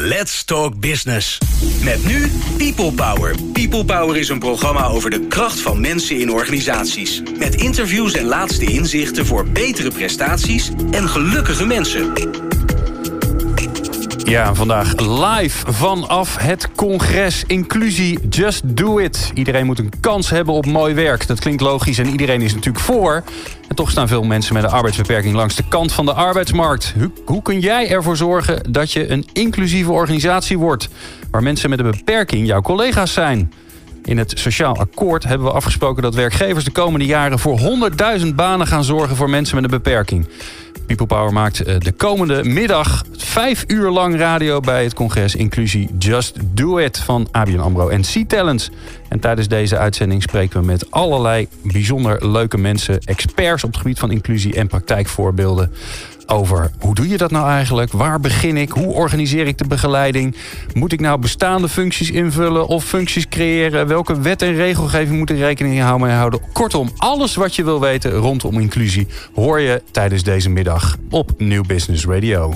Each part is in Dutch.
Let's Talk Business. Met nu People Power. People Power is een programma over de kracht van mensen in organisaties. Met interviews en laatste inzichten voor betere prestaties en gelukkige mensen. Ja, vandaag live vanaf het congres Inclusie Just Do It. Iedereen moet een kans hebben op mooi werk. Dat klinkt logisch en iedereen is natuurlijk voor. En toch staan veel mensen met een arbeidsbeperking langs de kant van de arbeidsmarkt. Hoe, hoe kun jij ervoor zorgen dat je een inclusieve organisatie wordt... waar mensen met een beperking jouw collega's zijn... In het Sociaal Akkoord hebben we afgesproken dat werkgevers de komende jaren voor 100.000 banen gaan zorgen voor mensen met een beperking. People Power maakt eh, de komende middag vijf uur lang radio bij het congres Inclusie Just Do It van ABN AMRO en C-Talents. En tijdens deze uitzending spreken we met allerlei bijzonder leuke mensen, experts op het gebied van inclusie en praktijkvoorbeelden over hoe doe je dat nou eigenlijk? Waar begin ik? Hoe organiseer ik de begeleiding? Moet ik nou bestaande functies invullen of functies creëren? Welke wet en regelgeving moet ik rekening mee houden? Kortom, alles wat je wil weten rondom inclusie hoor je tijdens deze middag op New Business Radio.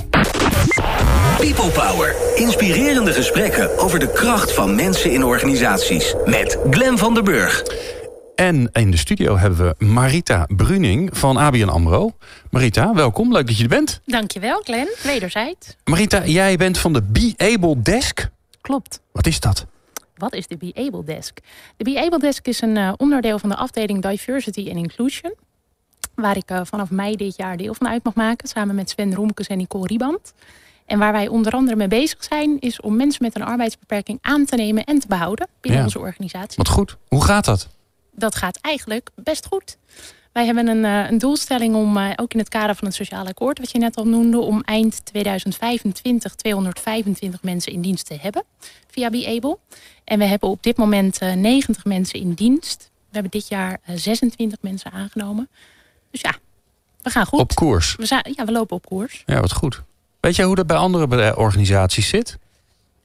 People Power. Inspirerende gesprekken over de kracht van mensen in organisaties. Met Glen van der Burg. En in de studio hebben we Marita Bruning van ABN AMRO. Marita, welkom. Leuk dat je er bent. Dankjewel, Glenn. Wederzijds. Marita, jij bent van de Be Able Desk. Klopt. Wat is dat? Wat is de Be Able Desk? De Be Able Desk is een uh, onderdeel van de afdeling Diversity and Inclusion. Waar ik uh, vanaf mei dit jaar deel van uit mag maken. Samen met Sven Roemkes en Nicole Rieband. En waar wij onder andere mee bezig zijn... is om mensen met een arbeidsbeperking aan te nemen en te behouden binnen Ja. onze organisatie. Wat goed. Hoe gaat dat? dat gaat eigenlijk best goed. Wij hebben een, eh, een doelstelling om, eh, ook in het kader van het sociaal akkoord, wat je net al noemde, om eind 2025 225 mensen in dienst te hebben via Be Able. En we hebben op dit moment eh, 90 mensen in dienst. We hebben dit jaar eh, 26 mensen aangenomen. Dus ja, we gaan goed. Op koers. We, zijn, ja, we lopen op koers. Ja, wat goed. Weet jij hoe dat bij andere bedrijf- organisaties zit?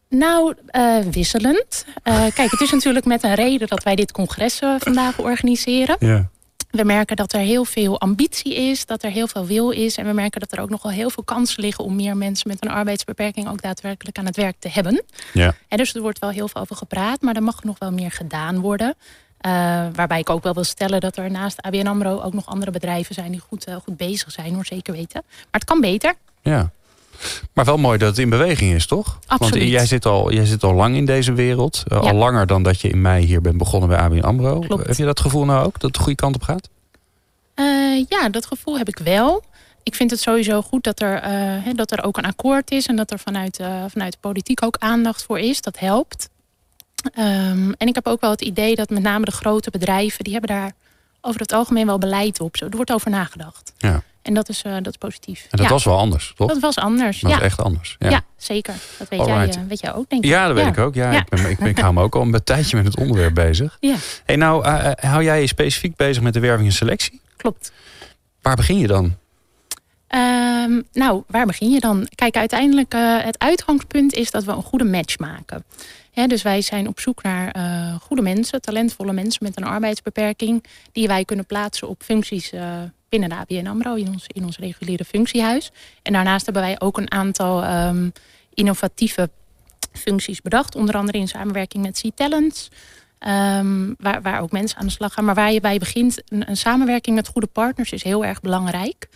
Nou, eh, wisselend. Eh, kijk, het is natuurlijk met een reden dat wij dit congres eh, vandaag organiseren. Ja. We merken dat er heel veel ambitie is, dat er heel veel wil is. En we merken dat er ook nogal heel veel kansen liggen om meer mensen met een arbeidsbeperking ook daadwerkelijk aan het werk te hebben. Ja. En dus er wordt wel heel veel over gepraat, maar er mag nog wel meer gedaan worden. Eh, waarbij ik ook wel wil stellen dat er naast ABN AMRO ook nog andere bedrijven zijn die goed, eh, goed bezig zijn, hoor zeker weten. Maar het kan beter. ja. Maar wel mooi dat het in beweging is, toch? Absoluut. Want jij zit al, jij zit al lang in deze wereld. Eh, Ja. Al langer dan dat je in mei hier bent begonnen bij ABN AMRO. Klopt. Heb je dat gevoel nou ook, dat het de goede kant op gaat? Ja, dat gevoel heb ik wel. Ik vind het sowieso goed dat er, dat er ook een akkoord is en dat er vanuit, vanuit de politiek ook aandacht voor is. Dat helpt. Ehm, en ik heb ook wel het idee dat met name de grote bedrijven, die hebben daar over het algemeen wel beleid op. Zo, er wordt over nagedacht. Ja. En dat is, eh, dat is positief. En dat ja, was wel anders, toch? dat was anders. Dat ja. was echt anders. Ja, ja. zeker. Dat weet jij, eh, weet jij ook, denk ik. Ja, dat weet ik ook. Ja. Ik, ben, ik, ben, ik hou me ook al een tijdje met het onderwerp bezig. Ja, Hey, nou, eh, hou jij je specifiek bezig met de werving en selectie? klopt. Waar begin je dan? Ehm, nou, waar begin je dan? Kijk, uiteindelijk het uitgangspunt is dat we een goede match maken. Dus wij zijn op zoek naar uh, goede mensen, talentvolle mensen met een arbeidsbeperking, die wij kunnen plaatsen op functies uh, binnen de ABN AMRO, in ons, in ons reguliere functiehuis. En daarnaast hebben wij ook een aantal um, innovatieve functies bedacht, onder andere in samenwerking met C-Talents. Um, waar, waar ook mensen aan de slag gaan. Maar waar je bij begint, een, een samenwerking met goede partners is heel erg belangrijk.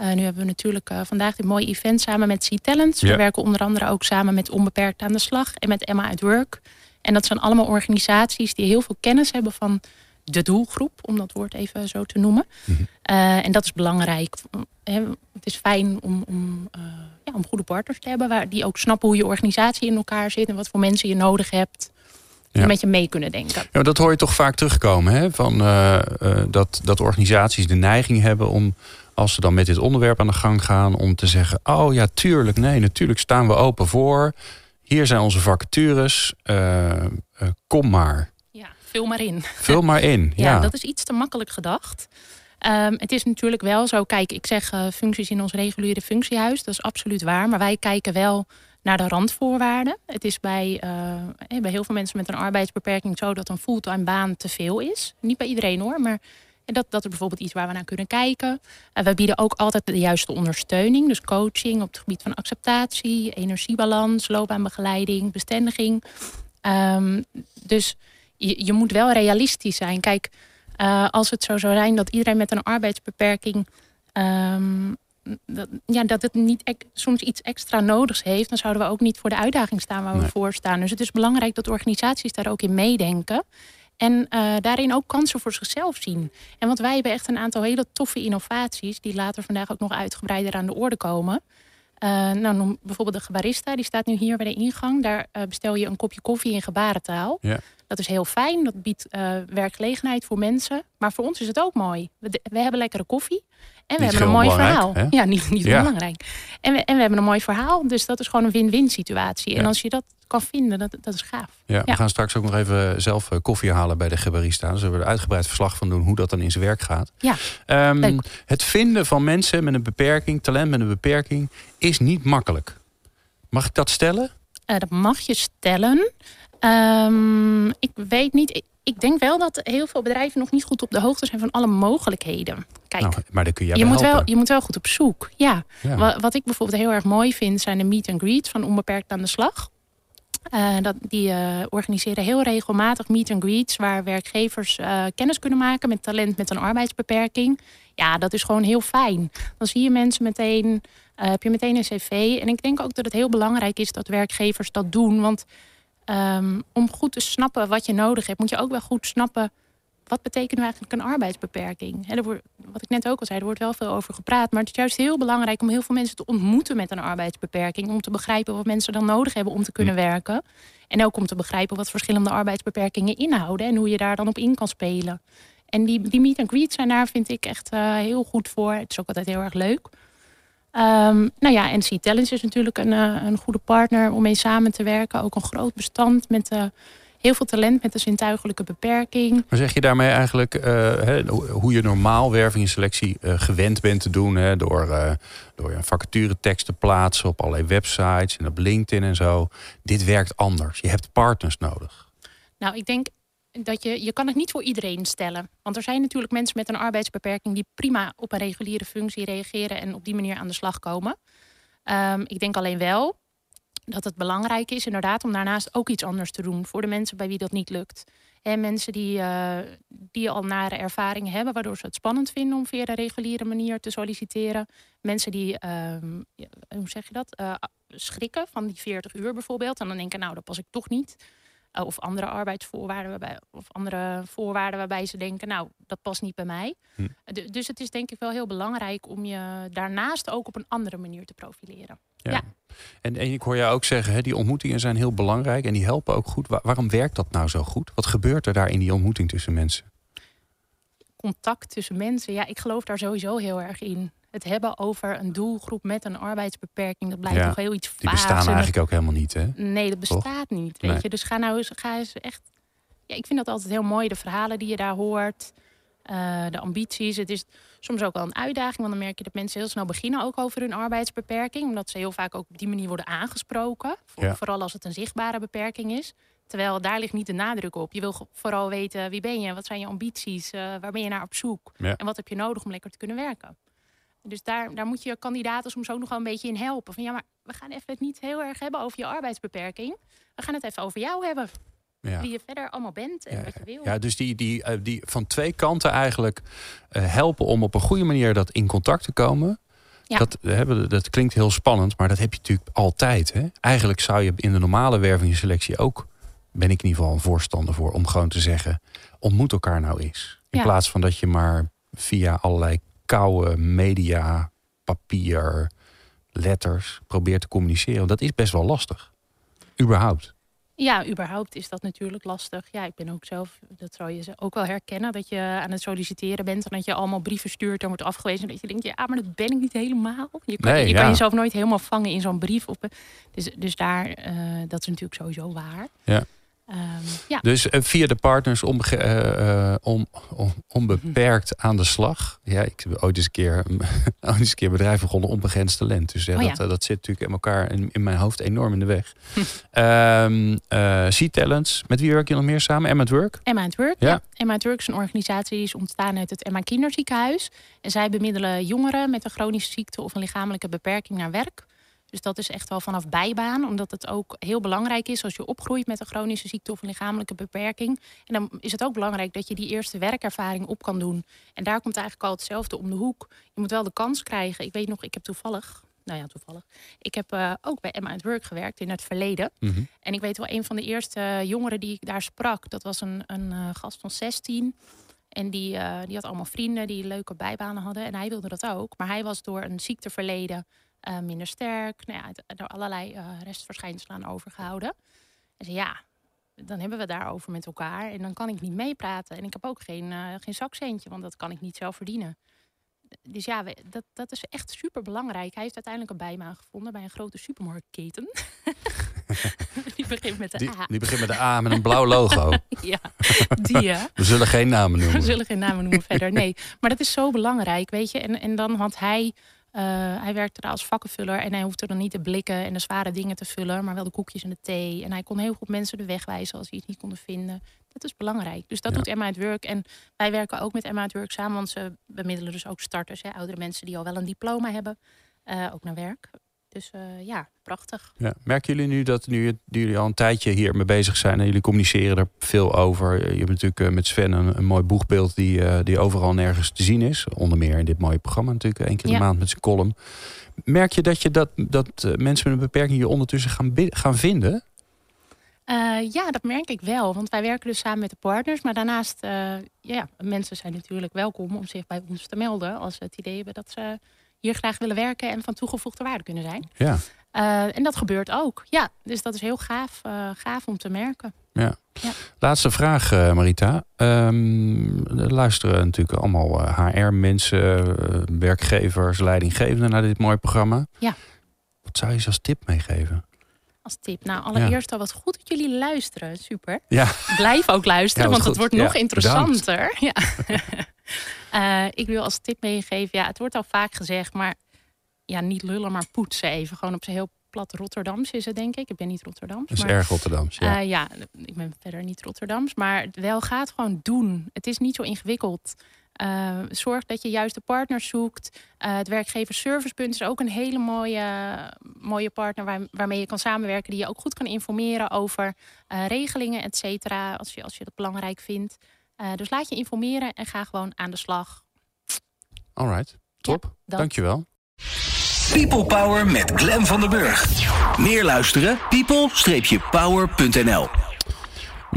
Uh, nu hebben we natuurlijk uh, vandaag dit mooie event samen met C-Talents. Ja. We werken onder andere ook samen met Onbeperkt aan de Slag en met Emma at Work. En dat zijn allemaal organisaties die heel veel kennis hebben van de doelgroep, om dat woord even zo te noemen. Mm -hmm. uh, en dat is belangrijk. Het is fijn om, om, ja, om goede partners te hebben, waar, die ook snappen hoe je organisatie in elkaar zit en wat voor mensen je nodig hebt. Die ja. met je mee kunnen denken. Ja, dat hoor je toch vaak terugkomen, hè? Van, dat, dat organisaties de neiging hebben om als ze dan met dit onderwerp aan de gang gaan... om te zeggen, oh ja, tuurlijk, nee, natuurlijk staan we open voor. Hier zijn onze vacatures, uh, uh, kom maar. Ja, vul maar in. Vul maar in, ja. ja dat is iets te makkelijk gedacht. Ehm, het is natuurlijk wel zo, kijk, ik zeg uh, functies in ons reguliere functiehuis, dat is absoluut waar. Maar wij kijken wel naar de randvoorwaarden. Het is bij, bij heel veel mensen met een arbeidsbeperking zo dat een fulltime baan te veel is. Niet bij iedereen hoor, maar dat, dat is bijvoorbeeld iets waar we naar kunnen kijken. Uh, we bieden ook altijd de juiste ondersteuning. Dus coaching op het gebied van acceptatie, energiebalans, loopbaanbegeleiding, bestendiging. Um, dus je, je moet wel realistisch zijn. Kijk, uh, als het zo zou zijn dat iedereen met een arbeidsbeperking... Um, dat, ja, dat het niet soms iets extra nodigs heeft... dan zouden we ook niet voor de uitdaging staan waar we voor staan. Dus het is belangrijk dat organisaties daar ook in meedenken. En uh, daarin ook kansen voor zichzelf zien. En want wij hebben echt een aantal hele toffe innovaties... die later vandaag ook nog uitgebreider aan de orde komen... Uh, nou, bijvoorbeeld de gebarista, die staat nu hier bij de ingang. Daar uh, bestel je een kopje koffie in gebarentaal. Ja. Dat is heel fijn, dat biedt werkgelegenheid voor mensen. Maar voor ons is het ook mooi. We, we hebben lekkere koffie. En we niet hebben een mooi verhaal. Hè? Ja, niet, niet ja. belangrijk. En we, en we hebben een mooi verhaal. Dus dat is gewoon een win-win situatie. Ja. En als je dat kan vinden, dat, dat is gaaf. Ja, we gaan straks ook nog even zelf koffie halen bij de gebarista. Zullen we er uitgebreid verslag van doen hoe dat dan in zijn werk gaat. Ja, um, het vinden van mensen met een beperking, talent met een beperking, is niet makkelijk. Mag ik dat stellen? Uh, dat mag je stellen. Um, ik weet niet. Ik, denk wel dat heel veel bedrijven nog niet goed op de hoogte zijn van alle mogelijkheden. Kijk, nou, maar dan kun je, je moet wel, je moet wel goed op zoek. Ja. ja. Wat, wat, ik bijvoorbeeld heel erg mooi vind, zijn de meet and greets van Onbeperkt aan de Slag. Uh, dat, die uh, organiseren heel regelmatig meet and greets waar werkgevers uh, kennis kunnen maken met talent met een arbeidsbeperking. Ja, dat is gewoon heel fijn. Dan zie je mensen meteen, heb je meteen een cv. En ik denk ook dat het heel belangrijk is dat werkgevers dat doen. Want um, om goed te snappen wat je nodig hebt, moet je ook wel goed snappen wat betekent nu eigenlijk een arbeidsbeperking? He, er wordt, wat ik net ook al zei, er wordt wel veel over gepraat. Maar het is juist heel belangrijk om heel veel mensen te ontmoeten met een arbeidsbeperking. Om te begrijpen wat mensen dan nodig hebben om te kunnen werken. En ook om te begrijpen wat verschillende arbeidsbeperkingen inhouden. En hoe je daar dan op in kan spelen. En die, die meet and greet zijn daar, vind ik, echt uh, heel goed voor. Het is ook altijd heel erg leuk. Um, nou ja, en C-Talents is natuurlijk een, uh, een goede partner om mee samen te werken. Ook een groot bestand met... Uh, heel veel talent met een zintuigelijke beperking. Maar zeg je daarmee eigenlijk uh, he, hoe je normaal werving en selectie uh, gewend bent te doen? Hè, door, uh, door een vacaturetekst te plaatsen op allerlei websites en op LinkedIn en zo. Dit werkt anders. Je hebt partners nodig. Nou, ik denk dat je, je kan het niet voor iedereen stellen. Want er zijn natuurlijk mensen met een arbeidsbeperking die prima op een reguliere functie reageren en op die manier aan de slag komen. Um, ik denk alleen wel dat het belangrijk is inderdaad om daarnaast ook iets anders te doen voor de mensen bij wie dat niet lukt. En mensen die, uh, die al nare ervaringen hebben, waardoor ze het spannend vinden om via de reguliere manier te solliciteren. Mensen die, uh, hoe zeg je dat, uh, schrikken van die 40 uur bijvoorbeeld. En dan denken, nou, dat pas ik toch niet. Uh, of andere arbeidsvoorwaarden waarbij, of andere voorwaarden waarbij ze denken, nou, dat past niet bij mij. Hm. dus het is denk ik wel heel belangrijk om je daarnaast ook op een andere manier te profileren. Ja. ja. En, en ik hoor jou ook zeggen, hè, die ontmoetingen zijn heel belangrijk en die helpen ook goed. waarom werkt dat nou zo goed? Wat gebeurt er daar in die ontmoeting tussen mensen? Contact tussen mensen, ja, ik geloof daar sowieso heel erg in. Het hebben over een doelgroep met een arbeidsbeperking, dat blijft ja, toch heel iets Die bestaan eigenlijk ook helemaal niet, hè? Nee, dat bestaat Toch? niet, weet nee. je. Dus ga nou eens, ga eens echt... Ja, ik vind dat altijd heel mooi, de verhalen die je daar hoort. Uh, de ambities. Het is soms ook wel een uitdaging, want dan merk je dat mensen heel snel beginnen ook over hun arbeidsbeperking, omdat ze heel vaak ook op die manier worden aangesproken. Ja. Vooral als het een zichtbare beperking is. Terwijl daar ligt niet de nadruk op. Je wil vooral weten wie ben je, wat zijn je ambities, uh, waar ben je naar op zoek ja. en wat heb je nodig om lekker te kunnen werken. Dus daar, daar moet je kandidaten soms ook nog wel een beetje in helpen. Van ja, maar we gaan even het niet heel erg hebben over je arbeidsbeperking. We gaan het even over jou hebben. Ja. Wie je verder allemaal bent en ja, wat je wil. Ja, dus die, die, uh, die van twee kanten eigenlijk uh, helpen om op een goede manier dat in contact te komen. Ja. Dat, dat klinkt heel spannend, maar dat heb je natuurlijk altijd. Hè? Eigenlijk zou je in de normale werving en selectie ook, ben ik in ieder geval een voorstander voor, om gewoon te zeggen, ontmoet elkaar nou eens. In ja. plaats van dat je maar via allerlei koude media, papier, letters probeert te communiceren. Dat is best wel lastig. Überhaupt. Ja, überhaupt is dat natuurlijk lastig. Ja, ik ben ook zelf, dat zou je ook wel herkennen, dat je aan het solliciteren bent en dat je allemaal brieven stuurt en wordt afgewezen. En dat je denkt, ja, maar dat ben ik niet helemaal. Je kan, nee, je ja. kan jezelf nooit helemaal vangen in zo'n brief. Op, dus, dus daar, uh, dat is natuurlijk sowieso waar. Ja. Ehm, ja. Dus via de partners onbe uh, on, on, onbeperkt aan de slag. Ja, ik heb ooit eens een keer, ooit eens een keer bedrijf begonnen, onbegrensd talent. Dus ja, Oh ja. Dat, dat zit natuurlijk in elkaar in, in mijn hoofd enorm in de weg. Ehm uh, C-Talents, met wie werk je nog meer samen? Emma at Work? Emma at Work, Ja. ja. Emma at Work is een organisatie die is ontstaan uit het Emma Kinderziekenhuis. En zij bemiddelen jongeren met een chronische ziekte of een lichamelijke beperking naar werk. Dus dat is echt wel vanaf bijbaan, omdat het ook heel belangrijk is als je opgroeit met een chronische ziekte of een lichamelijke beperking. En dan is het ook belangrijk dat je die eerste werkervaring op kan doen. En daar komt eigenlijk al hetzelfde om de hoek. Je moet wel de kans krijgen. Ik weet nog, ik heb toevallig, nou ja, toevallig. Ik heb uh, ook bij Emma at Work gewerkt in het verleden. Mm -hmm. En ik weet wel, een van de eerste jongeren die ik daar sprak, dat was een, een uh, gast van 16. En die, uh, die had allemaal vrienden die leuke bijbanen hadden. En hij wilde dat ook. Maar hij was door een ziekteverleden uh, minder sterk. Nou ja, allerlei uh, restverschijnselen aan overgehouden. En zei ja, dan hebben we het daarover met elkaar. En dan kan ik niet meepraten. En ik heb ook geen, uh, geen zakcentje, want dat kan ik niet zelf verdienen. Dus ja, we, dat, dat is echt super belangrijk. Hij heeft uiteindelijk een bijbaan gevonden bij een grote supermarktketen. die begint met de die, A. Die begint met de A met een blauw logo. ja, die ja. We zullen geen namen noemen. We zullen geen namen noemen verder. Nee, maar dat is zo belangrijk, weet je. En, en dan had hij hij werkte daar als vakkenvuller en hij hoefde dan niet de blikken en de zware dingen te vullen, maar wel de koekjes en de thee. En hij kon heel goed mensen de weg wijzen als die het niet konden vinden. Dat is belangrijk. Dus dat Ja. doet Emma at Work. En wij werken ook met Emma at Work samen, want ze bemiddelen dus ook starters, hè, oudere mensen die al wel een diploma hebben, uh, ook naar werk. Dus uh, ja, prachtig. Ja. Merken jullie nu dat nu jullie al een tijdje hier mee bezig zijn en jullie communiceren er veel over? Je hebt natuurlijk uh, met Sven een, een mooi boegbeeld die, uh, die overal nergens te zien is. Onder meer in dit mooie programma natuurlijk, één keer Ja. de maand met zijn column. Merk je dat, je dat, dat mensen met een beperking je ondertussen gaan, gaan vinden? Uh, ja, dat merk ik wel. Want wij werken dus samen met de partners. Maar daarnaast, uh, ja, mensen zijn natuurlijk welkom om zich bij ons te melden. Als ze het idee hebben dat ze hier graag willen werken en van toegevoegde waarde kunnen zijn. Ja. Uh, en dat gebeurt ook. Ja, dus dat is heel gaaf, uh, gaaf om te merken. Ja. Ja. Laatste vraag, uh, Marita. Um, er luisteren natuurlijk allemaal HR-mensen, werkgevers, leidinggevenden naar dit mooie programma. Ja. Wat zou je ze als tip meegeven? Als tip. Nou, allereerst al wat goed dat jullie luisteren. Super. Ja. Blijf ook luisteren, want het wordt nog interessanter. Ja. uh, ik wil als tip meegeven, ja, het wordt al vaak gezegd, maar ja, niet lullen, maar poetsen even. Gewoon op zijn heel plat Rotterdams is het, denk ik. Ik ben niet Rotterdams. Dat is maar, erg Rotterdams. Ja. Uh, ja, ik ben verder niet Rotterdams. Maar wel gaat gewoon doen. Het is niet zo ingewikkeld. Uh, zorg dat je juist de partners zoekt. Uh, het werkgeversservicepunt is ook een hele mooie, mooie partner waar, waarmee je kan samenwerken, die je ook goed kan informeren over uh, regelingen, et cetera, als je, als je dat belangrijk vindt. Uh, dus laat je informeren en ga gewoon aan de slag. Alright, top. Ja, dat. Dankjewel. People Power met Glen van den Burg. Meer luisteren? people-power.nl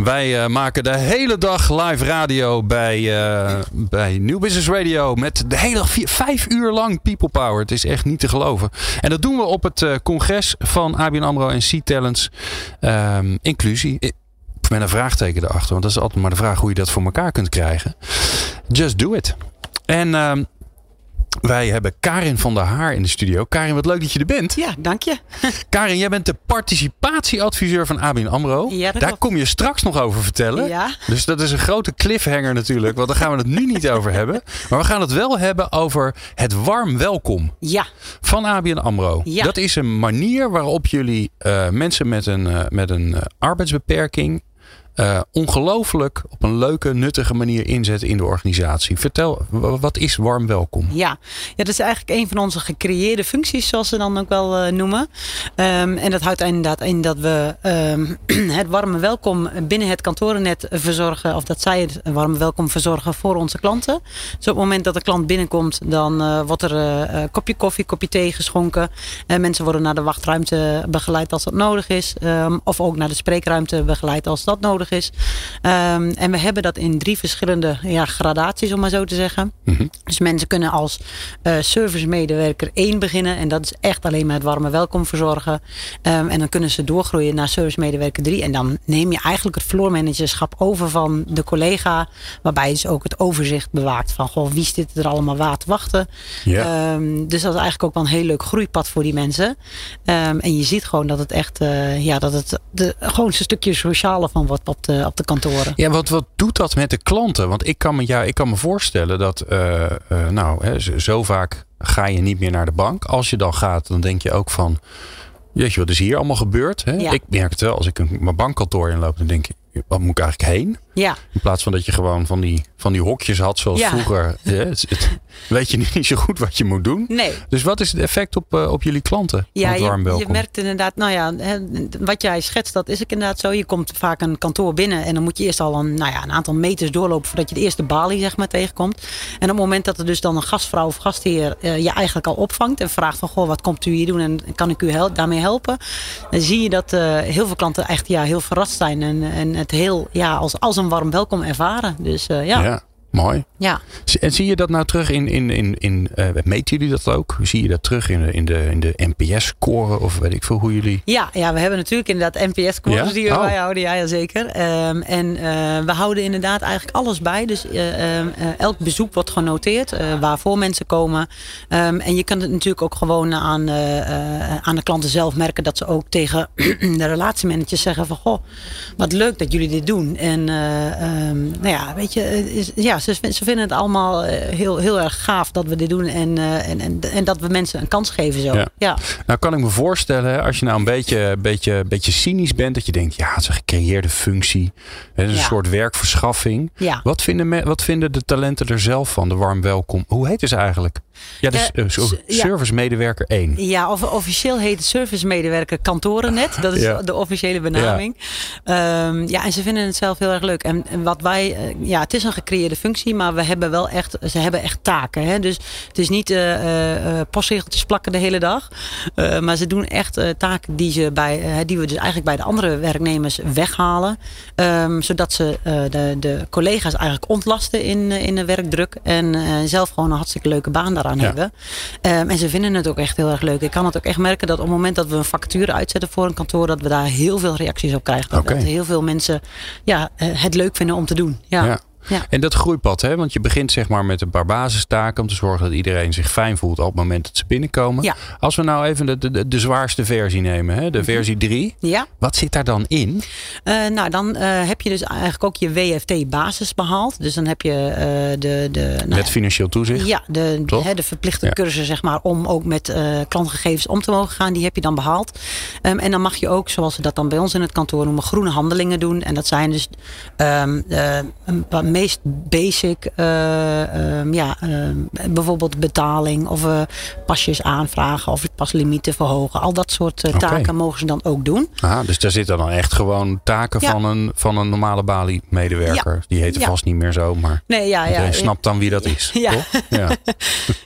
Wij uh, maken de hele dag live radio bij, uh, bij New Business Radio. Met de hele dag vier, vijf uur lang People Power. Het is echt niet te geloven. En dat doen we op het uh, congres van ABN AMRO en C-Talents. Um, inclusie. Met een vraagteken erachter. Want dat is altijd maar de vraag hoe je dat voor elkaar kunt krijgen. Just do it. En... Um, wij hebben Karin van der Haar in de studio. Karin, wat leuk dat je er bent. Ja, dank je. Karin, jij bent de participatieadviseur van ABN AMRO. Ja, Daar kom je straks nog over vertellen. Ja. Dus dat is een grote cliffhanger natuurlijk. Want daar gaan we het nu niet over hebben. Maar we gaan het wel hebben over het warm welkom ja. van ABN AMRO. Ja. Dat is een manier waarop jullie uh, mensen met een, uh, met een uh, arbeidsbeperking... Uh, ongelooflijk op een leuke, nuttige manier inzetten in de organisatie. Vertel, wat is warm welkom? Ja, ja dat is eigenlijk een van onze gecreëerde functies, zoals ze dan ook wel uh, noemen. Um, en dat houdt inderdaad in dat we um, het warme welkom binnen het kantorennet verzorgen. Of dat zij het warme welkom verzorgen voor onze klanten. Dus op het moment dat de klant binnenkomt, dan uh, wordt er een kopje koffie, kopje thee geschonken. mensen worden naar de wachtruimte begeleid als dat nodig is. Um, of ook naar de spreekruimte begeleid als dat nodig is. Nodig is. Ehm, en we hebben dat in drie verschillende ja, gradaties, om maar zo te zeggen. Mhm. Dus mensen kunnen als uh, servicemedewerker 1 beginnen. En dat is echt alleen maar het warme welkom verzorgen. Ehm, en dan kunnen ze doorgroeien naar servicemedewerker 3. En dan neem je eigenlijk het floormanagerschap over van de collega. Waarbij je dus ook het overzicht bewaakt van goh, wie zit er allemaal waar te wachten. Ehm, dus dat is eigenlijk ook wel een heel leuk groeipad voor die mensen. En je ziet gewoon dat het echt, uh, ja, dat het de, gewoon een stukje sociale van wordt op de, op de kantoren. Ja, wat, wat doet dat met de klanten? Want ik kan me, ja, ik kan me voorstellen dat, uh, uh, nou, hè, zo vaak ga je niet meer naar de bank. Als je dan gaat, dan denk je ook van, weet je wat is hier allemaal gebeurd? Hè? Ja. Ik merk het wel, als ik een, mijn bankkantoor inloop, dan denk ik, wat moet ik eigenlijk heen? Ja. In plaats van dat je gewoon van die, van die hokjes had zoals Ja. vroeger. Ja, het, het- weet je niet zo goed wat je moet doen. Nee. Dus wat is het effect op, eh, op jullie klanten? Ja, je, merkt inderdaad, nou ja, wat jij schetst, dat is ook inderdaad zo. Je komt vaak een kantoor binnen en dan moet je eerst al een, nou ja, een aantal meters doorlopen voordat je de eerste balie zeg maar tegenkomt. En op het moment dat er dus dan een gastvrouw of gastheer eh, je eigenlijk al opvangt en vraagt van, goh, wat komt u hier doen en kan ik u daarmee helpen? Dan zie je dat eh, heel veel klanten echt ja, heel verrast zijn en, en het heel ja, als, als een warm welkom ervaren. Dus eh, ja, ja. ja, mooi. En zie je dat nou terug in, in, in, in eh, meten jullie dat ook? Zie je dat terug in de, in de, in de NPS-score of weet ik veel hoe jullie... Ja, ja, we hebben natuurlijk inderdaad NPS-scores Ja? die we Oh. bijhouden. Ja, ja zeker. Ehm, en eh, we houden inderdaad eigenlijk alles bij. Dus eh, ehm, eh, elk bezoek wordt genoteerd. waarvoor mensen komen. Ehm, en je kan het natuurlijk ook gewoon aan, aan de klanten zelf merken. Dat ze ook tegen de relatiemanagers zeggen van... Goh, wat leuk dat jullie dit doen. En nou ja, weet je, is, ja, ze, ze vinden het allemaal eh, heel, heel erg gaaf dat we dit doen. En, eh, en, en, en dat we mensen een kans geven zo. Ja. ja. Nou kan ik me voorstellen, als je nou een beetje, beetje, beetje cynisch bent, dat je denkt, ja, het is een gecreëerde functie. Het is een Ja. soort werkverschaffing. ja. Wat vinden, me- wat vinden de talenten er zelf van, de warm welkom? Hoe heet het eigenlijk? Ja, dus Eh, eh, zo- s- ja. servicemedewerker 1. Ja, of, officieel heet het servicemedewerker kantorennet. Dat is Ja. de officiële benaming. Ja. ja, en ze vinden het zelf heel erg leuk. En, en wat wij, eh, ja, het is een gecreëerde functie, maar we hebben wel echt, ze hebben echt taken. Hè? Dus het is niet eh, postregeltjes plakken de hele dag. Maar ze doen echt taken die, ze bij, die we dus eigenlijk bij de andere werknemers weghalen. Ehm, zodat ze de, de collega's eigenlijk ontlasten in, in de werkdruk. En zelf gewoon een hartstikke leuke baan Ja. hebben. Ehm, en ze vinden het ook echt heel erg leuk. Ik kan het ook echt merken dat op het moment dat we een vacature uitzetten voor een kantoor, dat we daar heel veel reacties op krijgen. Dat- heel veel mensen ja, eh, het leuk vinden om te doen. Ja. Ja. Ja. En dat groeipad, hè? want je begint zeg maar met een paar basistaken om te zorgen dat iedereen zich fijn voelt op het moment dat ze binnenkomen. Ja. Als we nou even de, de, de zwaarste versie nemen, hè? de versie 3. Ja. Wat zit daar dan in? Eh, nou, dan eh, heb je dus eigenlijk ook je WFT-basis behaald. Dus dan heb je eh, de. de nou, Met financieel toezicht? Ja, de, hè, de verplichte Ja. cursus zeg maar, om ook met klantgegevens om te mogen gaan, die heb je dan behaald. Ehm, en dan mag je ook, zoals ze dat dan bij ons in het kantoor noemen, groene handelingen doen. En dat zijn dus ehm eh, een paar meest basic, eh, ehm, ja, ehm, bijvoorbeeld betaling of eh, pasjes aanvragen of paslimieten verhogen. Al dat soort eh, taken mogen ze dan ook doen. Ah, dus daar zitten dan echt gewoon taken Ja. van, een, van een normale Bali-medewerker. Die Ja. vast niet meer zo, maar Nee, ja, ja, snapt dan wie dat is. Ja. Toch? Ja.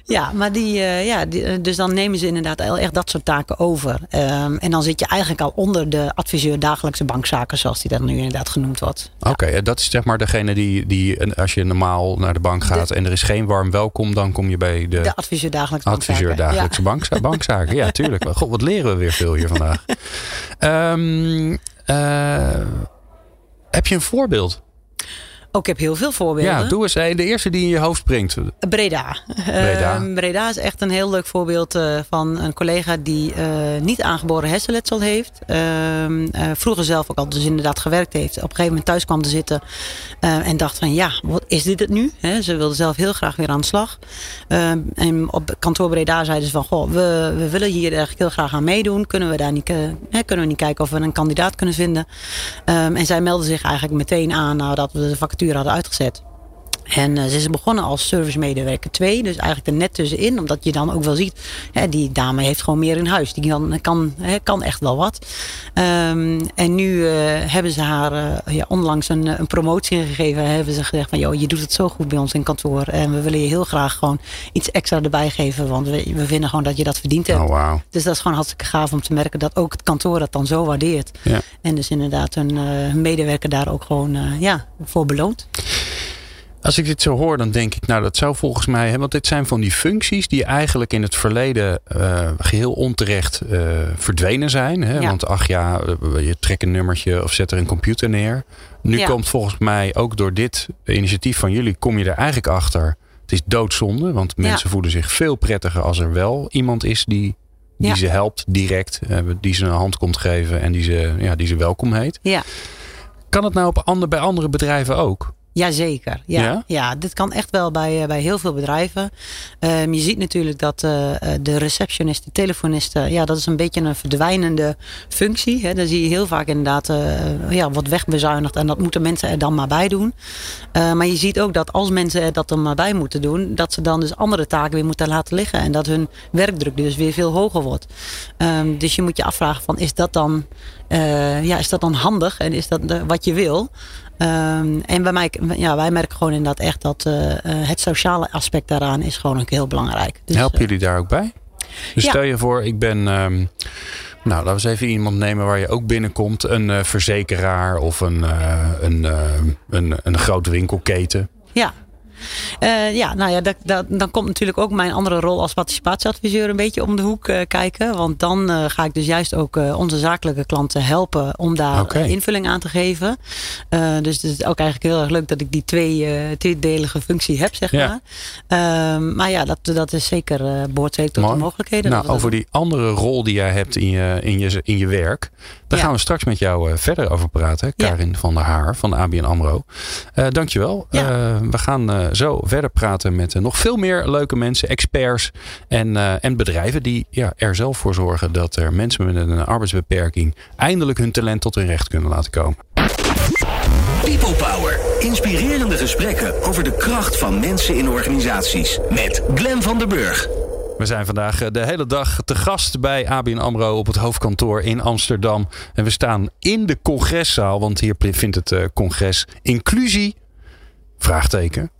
Ja, maar die, ja, die, dus dan nemen ze inderdaad echt dat soort taken over. Ehm, en dan zit je eigenlijk al onder de adviseur dagelijkse bankzaken, zoals die dan nu inderdaad genoemd wordt. Oké, dat is zeg maar degene die, die en als je normaal naar de bank gaat en er is geen warm welkom, dan kom je bij de, De adviseur dagelijkse adviseur bankzaken. dagelijkse bankza- bankzaken. Ja, tuurlijk. God, wat leren we weer veel hier vandaag. Ehm, eh, heb je een voorbeeld? Ik heb heel veel voorbeelden. Ja, doe eens een. De eerste die in je hoofd springt. Breda. Breda. Ehm, Breda is echt een heel leuk voorbeeld eh, van een collega die eh, niet aangeboren hersenletsel heeft. Ehm, eh, vroeger zelf ook al dus inderdaad gewerkt heeft. Op een gegeven moment thuis kwam te zitten en dacht van ja, wat is dit het nu? Ze wilde zelf heel graag weer aan de slag. Ehm, en op kantoor Breda zeiden ze van goh, we, we willen hier eigenlijk heel graag aan meedoen. Kunnen we daar niet, kunnen we niet kijken of we een kandidaat kunnen vinden? En zij meldde zich eigenlijk meteen aan nadat we de vacature hadden uitgezet. En uh, ze is begonnen als servicemedewerker 2, dus eigenlijk er net tussenin, omdat je dan ook wel ziet, hè, die dame heeft gewoon meer in huis. Die kan, kan, hè, kan echt wel wat. Um, en nu uh, hebben ze haar uh, ja, onlangs een, een promotie gegeven. Hebben ze gezegd van, joh, je doet het zo goed bij ons in kantoor. En we willen je heel graag gewoon iets extra erbij geven, want we, we vinden gewoon dat je dat verdiend hebt. Oh, wow. Dus dat is gewoon hartstikke gaaf om te merken dat ook het kantoor dat dan zo waardeert. Ja. En dus inderdaad een medewerker daar ook gewoon ja, voor beloont. Als ik dit zo hoor, dan denk ik, nou, dat zou volgens mij, hè, want dit zijn van die functies die eigenlijk in het verleden uh, geheel onterecht uh, verdwenen zijn. Hè? Ja. Want ach ja, je trekt een nummertje of zet er een computer neer. Nu Ja. komt volgens mij ook door dit initiatief van jullie, kom je er eigenlijk achter. Het is doodzonde, want Ja. mensen voelen zich veel prettiger als er wel iemand is die, die ze helpt direct, eh, die ze een hand komt geven en die ze, ja, die ze welkom heet. Ja. Kan het nou op ander, bij andere bedrijven ook? Jazeker. Ja, Ja? ja? dit kan echt wel bij, eh, bij heel veel bedrijven. Ehm, je ziet natuurlijk dat eh, de receptionist, de telefonisten, ja, dat is een beetje een verdwijnende functie. Hè. Dan zie je heel vaak inderdaad ja, wat wegbezuinigd en dat moeten mensen er dan maar bij doen. Maar je ziet ook dat als mensen er dat er maar bij moeten doen, dat ze dan dus andere taken weer moeten laten liggen. En dat hun werkdruk dus weer veel hoger wordt. Ehm, dus je moet je afvragen van is dat dan, ja, is dat dan handig en is dat wat je wil? Ehm, en bij mij, ja, wij merken gewoon inderdaad echt dat eh, eh, het sociale aspect daaraan is gewoon ook heel belangrijk. Dus, Helpen eh, jullie daar ook bij? Dus Ja. stel je voor, ik ben. ehm, nou, laten we eens even iemand nemen waar je ook binnenkomt. Een verzekeraar of een, een, een, een grote winkelketen. Ja. Eh, ja, nou ja, dat, dat, dan komt natuurlijk ook mijn andere rol als participatieadviseur een beetje om de hoek eh, kijken. Want dan eh, ga ik dus juist ook onze zakelijke klanten helpen om daar invulling aan te geven. Dus het is ook eigenlijk heel erg leuk dat ik die twee, tweedelige functie heb, zeg Ja. maar. Ehm, maar ja, dat, dat is zeker behoort zeker tot Mooi. de mogelijkheden. Nou, over die andere rol die jij hebt in je, in je, in je werk. Daar Ja. gaan we straks met jou eh, verder over praten. Ja. Karin van der Haar van de ABN AMRO. Eh dankjewel. Ja. Eh, we gaan eh, zo verder praten met nog veel meer leuke mensen, experts en, eh, en bedrijven die ja, er zelf voor zorgen dat er mensen met een arbeidsbeperking eindelijk hun talent tot hun recht kunnen laten komen. People Power. Inspirerende gesprekken over de kracht van mensen in organisaties. Met Glen van der Burg. We zijn vandaag eh, de hele dag te gast bij ABN AMRO op het hoofdkantoor in Amsterdam. En we staan in de congreszaal, want hier vindt het eh, congres inclusie, vraagteken.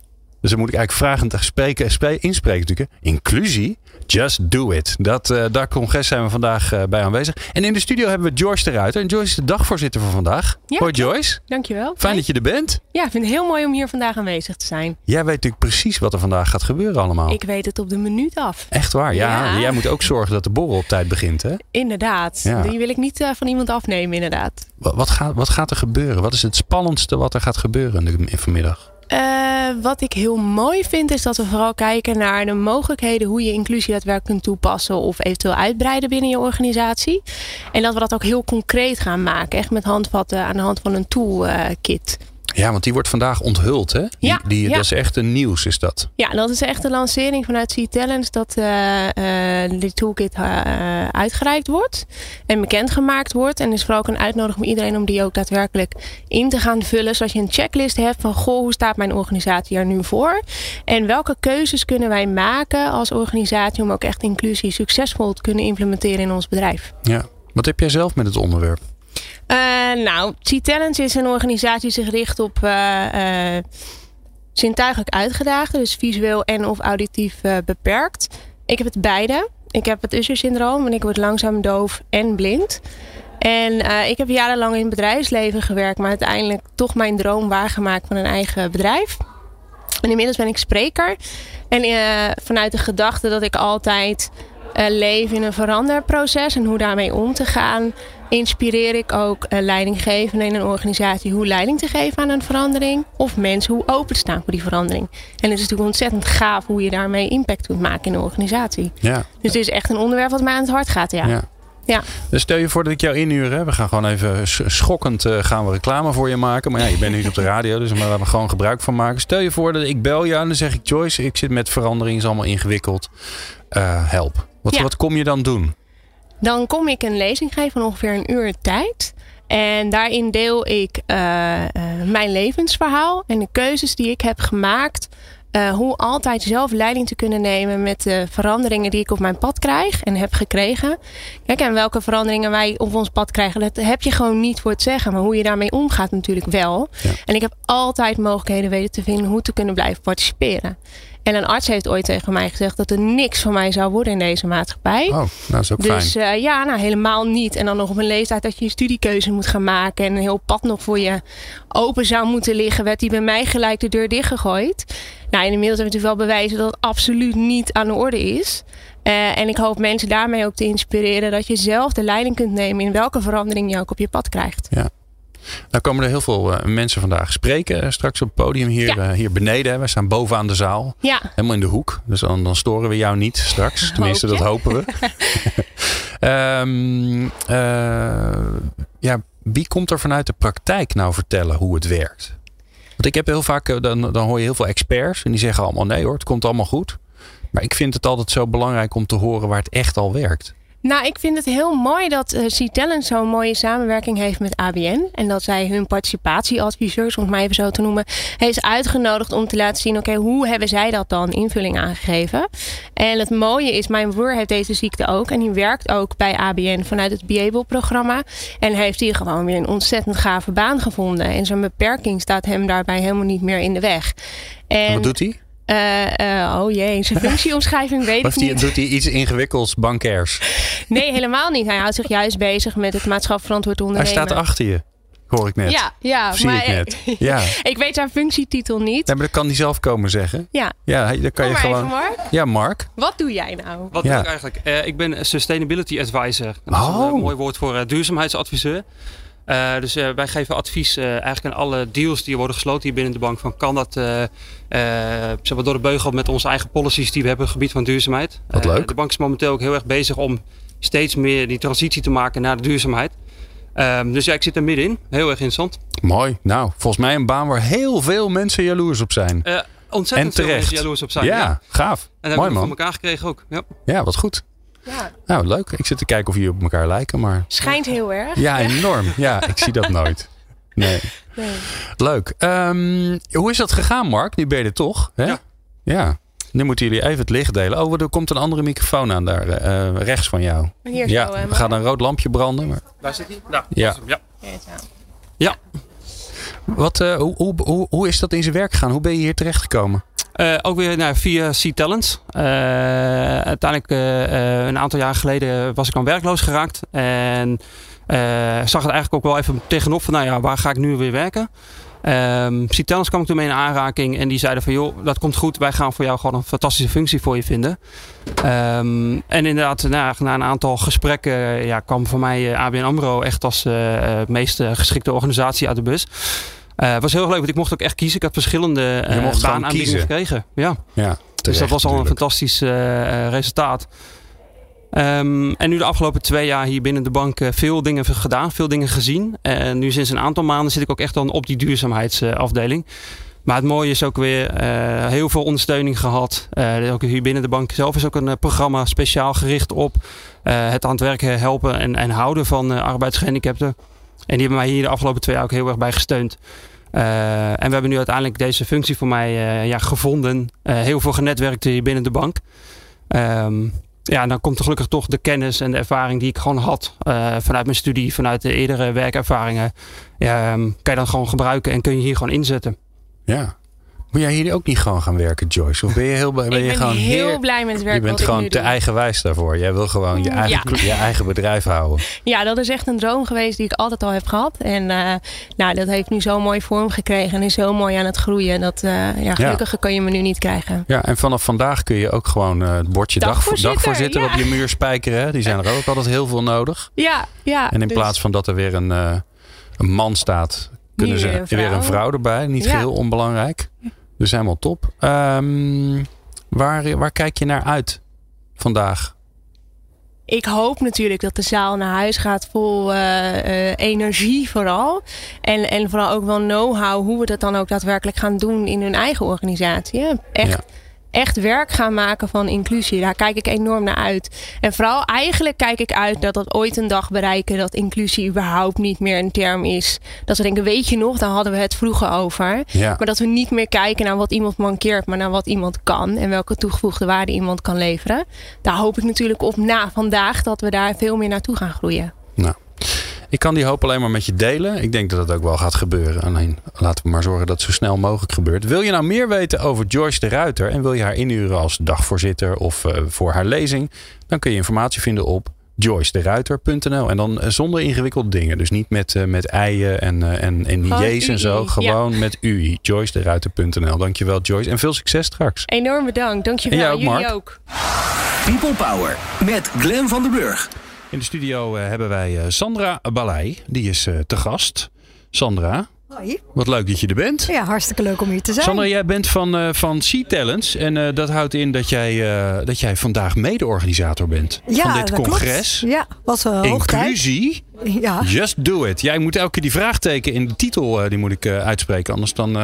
Dus dan moet ik eigenlijk vragend spreken, spe- inspreken natuurlijk. Inclusie? Just do it. Dat, eh dat congres zijn we vandaag eh, bij aanwezig. En in de studio hebben we Joyce de Ruiter. En Joyce is de dagvoorzitter van vandaag. Ja. Hoi Joyce. Dankjewel. Fijn dat je er bent. Ja, ik vind het heel mooi om hier vandaag aanwezig te zijn. Jij weet natuurlijk precies wat er vandaag gaat gebeuren allemaal. Ik weet het op de minuut af. Echt waar, ja. Ja. Jij moet ook zorgen dat de borrel op tijd begint, hè? Inderdaad. Ja. Die wil ik niet eh, van iemand afnemen, inderdaad. Wat, wat, gaat, wat gaat er gebeuren? Wat is het spannendste wat er gaat gebeuren in de- vanmiddag? Eh, wat ik heel mooi vind, is dat we vooral kijken naar de mogelijkheden hoe je inclusie daadwerkelijk kunt toepassen of eventueel uitbreiden binnen je organisatie. En dat we dat ook heel concreet gaan maken. Echt met handvatten aan de hand van een toolkit. Ja, want die wordt vandaag onthuld, hè? Die, Ja, die, ja. Dat is echt een nieuws, is dat. Ja, dat is echt de lancering vanuit C-Talents dat die toolkit eh, uitgereikt wordt en bekendgemaakt wordt. En is vooral ook een uitnodiging voor iedereen om die ook daadwerkelijk in te gaan vullen. Zodat je een checklist hebt van, goh, hoe staat mijn organisatie er nu voor? En welke keuzes kunnen wij maken als organisatie om ook echt inclusie succesvol te kunnen implementeren in ons bedrijf? Ja. Wat heb jij zelf met het onderwerp? Eh, nou, C-Talents is een organisatie die zich richt op eh, eh, zintuigelijk uitgedaagden, dus visueel en of auditief beperkt. Ik heb het beide. Ik heb het Usher-syndroom en ik word langzaam doof en blind. En ik heb jarenlang in het bedrijfsleven gewerkt, maar uiteindelijk toch mijn droom waargemaakt van een eigen bedrijf. En inmiddels ben ik spreker. En vanuit de gedachte dat ik altijd leef in een veranderproces en hoe daarmee om te gaan, inspireer ik ook eh, leidinggevenden in een organisatie hoe leiding te geven aan een verandering. Of mensen hoe open te staan voor die verandering. En het is natuurlijk ontzettend gaaf hoe je daarmee impact kunt maken in een organisatie. Ja. Dus het is echt een onderwerp wat mij aan het hart gaat. Ja. ja. Ja. Dus stel je voor dat ik jou inhuur. Hè? We gaan gewoon even sch- schokkend eh, gaan we reclame voor je maken. Maar ja, je bent nu op de radio, dus daar gaan we gewoon gebruik van maken. Stel je voor dat ik bel jou en dan zeg ik... Joyce, ik zit met verandering, is allemaal ingewikkeld. Eh, help. Wat, Ja. wat kom je dan doen? Dan kom ik een lezing geven van ongeveer een uur tijd. En daarin deel ik uh, uh, mijn levensverhaal en de keuzes die ik heb gemaakt. Uh, hoe altijd zelf leiding te kunnen nemen met de veranderingen die ik op mijn pad krijg en heb gekregen. Kijk, en welke veranderingen wij op ons pad krijgen, dat heb je gewoon niet voor het zeggen. Maar hoe je daarmee omgaat natuurlijk wel. Ja. En ik heb altijd mogelijkheden weten te vinden hoe te kunnen blijven participeren. En een arts heeft ooit tegen mij gezegd dat er niks van mij zou worden in deze maatschappij. Oh, nou, dat is ook dus, fijn. Dus uh, ja, nou helemaal niet. En dan nog op een leeftijd dat je een studiekeuze moet gaan maken. En een heel pad nog voor je open zou moeten liggen. Werd die bij mij gelijk de deur dichtgegooid. Nou, en inmiddels hebben we natuurlijk wel bewijzen dat het absoluut niet aan de orde is. Uh, en ik hoop mensen daarmee ook te inspireren dat je zelf de leiding kunt nemen in welke verandering je ook op je pad krijgt. Ja. Nou komen er heel veel uh, mensen vandaag spreken. Uh, straks op het podium hier, ja. uh, hier beneden. We staan bovenaan de zaal. Ja. Helemaal in de hoek. Dus dan, dan storen we jou niet straks. Tenminste, dat hopen we. um, ja, wie komt er vanuit de praktijk nou vertellen hoe het werkt? Want ik heb heel vaak, dan, dan hoor je heel veel experts. En die zeggen allemaal nee hoor, het komt allemaal goed. Maar ik vind het altijd zo belangrijk om te horen waar het echt al werkt. Nou, ik vind het heel mooi dat uh, C-Talent zo'n mooie samenwerking heeft met ABN. En dat zij hun participatieadviseurs, om het maar even zo te noemen, heeft uitgenodigd om te laten zien, oké, hoe hebben zij dat dan invulling aangegeven? En het mooie is, mijn broer heeft deze ziekte ook. En die werkt ook bij ABN vanuit het Beable-programma. En heeft hier gewoon weer een ontzettend gave baan gevonden. En zijn beperking staat hem daarbij helemaal niet meer in de weg. En wat doet hij? Uh, uh, oh jee, zijn functieomschrijving weet of ik niet. Doet hij iets ingewikkelds, bankairs? Nee, helemaal niet. Hij houdt zich juist bezig met het maatschappelijk verantwoord ondernemen. Hij staat achter je, hoor ik net. Ja, ja zie maar ik net. Ja. ik weet zijn functietitel niet. Nee, maar dat kan hij zelf komen zeggen. Ja. Ja, dan kan Kom je maar gewoon. even, Mark. Ja, Mark. Wat doe jij nou? Wat Ja. doe ik eigenlijk? Eh, ik ben Sustainability Advisor. Dat is Oh. een eh, mooi woord voor eh, duurzaamheidsadviseur. Eh, dus eh, wij geven advies eh, eigenlijk aan alle deals die worden gesloten hier binnen de bank. Van kan dat zeg maar door de beugel met onze eigen policies die we hebben op het gebied van duurzaamheid. Wat leuk. de bank is momenteel ook heel erg bezig om steeds meer die transitie te maken naar de duurzaamheid. Ehm, dus ja, ik zit er middenin. Heel erg interessant. Mooi. Nou, volgens mij een baan waar heel veel mensen jaloers op zijn. Ontzettend En veel mensen jaloers op zijn. ja, ja. gaaf. En dat hebben Mooi we voor man. elkaar gekregen ook. Ja. Ja, wat goed. Ja, Nou, leuk. Ik zit te kijken of jullie op elkaar lijken, maar schijnt heel erg. ja, enorm. Ja, ik zie dat nooit. Nee. Nee. Leuk. Ehm, hoe is dat gegaan, Mark? Nu ben je er toch? Hè? Ja. Ja. Nu moeten jullie even het licht delen. Oh, er komt een andere microfoon aan daar eh, rechts van jou. Hier ja, zo, eh, er gaat een rood lampje branden. Maar... Daar zit hij. Nou, Ja. hem, ja. Wat, eh, hoe, hoe, hoe, is dat in zijn werk gegaan? Hoe ben je hier terechtgekomen? Eh, ook weer nou, via. Eh, uiteindelijk, eh, eh, een aantal jaar geleden, was ik dan werkloos geraakt. En zag het eigenlijk ook wel even tegenop van, nou ja, waar ga ik nu weer werken? C-Talent kwam ik toen mee in aanraking en die zeiden van, joh, dat komt goed. Wij gaan voor jou gewoon een fantastische functie voor je vinden. Ehm, en inderdaad, na, na een aantal gesprekken eh, ja, kwam voor mij eh, ABN AMRO echt als eh, meest geschikte organisatie uit de bus. Het was heel leuk, want ik mocht ook echt kiezen. Ik had verschillende gewoon baanaanbiedingen gekregen. Ja. Ja, Dus dat was al een fantastisch resultaat. Ehm, en nu de afgelopen twee jaar hier binnen de bank eh, veel dingen gedaan, veel dingen gezien. En nu sinds een aantal maanden zit ik ook echt dan op die duurzaamheidsafdeling. Maar het mooie is ook weer eh, heel veel ondersteuning gehad. Eh, ook hier binnen de bank zelf is ook een programma speciaal gericht op het aan het werken helpen en, en houden van eh, arbeidsgehandicapten. En die hebben mij hier de afgelopen twee jaar ook heel erg bij gesteund. En we hebben nu uiteindelijk deze functie voor mij ja, gevonden. Heel veel genetwerkt hier binnen de bank. Ehm, ja, dan komt er gelukkig toch de kennis en de ervaring die ik gewoon had eh, vanuit mijn studie, vanuit de eerdere werkervaringen. Ehm, kan je dan gewoon gebruiken en kun je hier gewoon inzetten. Ja. Moet jij hier ook niet gewoon gaan werken, Joyce? Of ben je, heel, ben ik je ben gewoon heel heer- blij met het werk Je bent gewoon te doe. eigenwijs daarvoor. Jij wil gewoon je eigen, Ja. je eigen bedrijf houden. Ja, dat is echt een droom geweest die ik altijd al heb gehad. En eh, nou, dat heeft nu zo'n mooi vorm gekregen en is zo mooi aan het groeien. Dat, eh, ja, gelukkiger kan je me nu niet krijgen. Ja, en vanaf vandaag kun je ook gewoon eh, het bordje dag, Dagvoorzitter, dagvoorzitter ja. op je muur spijkeren. hè. Die zijn er ook altijd heel veel nodig. Ja, ja. En in dus- plaats van dat er weer een, een man staat, kunnen ze weer een weer een vrouw. erbij. Niet geheel onbelangrijk. Dus helemaal top. Ehm, waar, waar kijk je naar uit vandaag? Ik hoop natuurlijk dat de zaal naar huis gaat vol eh, eh, energie vooral. En, en vooral ook wel know-how hoe we dat dan ook daadwerkelijk gaan doen in hun eigen organisatie. Echt Ja. Echt werk gaan maken van inclusie. Daar kijk ik enorm naar uit. En vooral eigenlijk kijk ik uit dat dat ooit een dag bereiken dat inclusie überhaupt niet meer een term is. Dat we denken, weet je nog, daar hadden we het vroeger over. Ja. Maar dat we niet meer kijken naar wat iemand mankeert, maar naar wat iemand kan en welke toegevoegde waarde iemand kan leveren. Daar hoop ik natuurlijk op na vandaag dat we daar veel meer naartoe gaan groeien. Nou, ik kan die hoop alleen maar met je delen. Ik denk dat het ook wel gaat gebeuren. Alleen laten we maar zorgen dat het zo snel mogelijk gebeurt. Wil je nou meer weten over Joyce de Ruiter en wil je haar inhuren als dagvoorzitter of eh, voor haar lezing? Dan kun je informatie vinden op joycederuiter.nl. En dan eh, zonder ingewikkelde dingen. Dus niet met, eh, met eien en, eh, en, en j's en zo. Gewoon met UI. joycederuiter.nl. Dankjewel Joyce. En veel succes straks. Enorm bedankt. Dankjewel. En jij ook, Jullie Mark. ook. People Power met Glen van den Burg. In de studio eh, hebben wij eh, Sandra Balei. Die is eh, te gast. Sandra, Hoi. wat leuk dat je er bent. Ja, hartstikke leuk om hier te zijn. Sandra, jij bent van, van Sea Talents. En dat houdt in dat jij, dat jij vandaag mede-organisator bent ja, van dit congres. Klopt. Ja, was uh. Inclusie, Ja. just do it. Jij moet elke keer die vraagteken in de titel die moet ik uitspreken. Anders dan,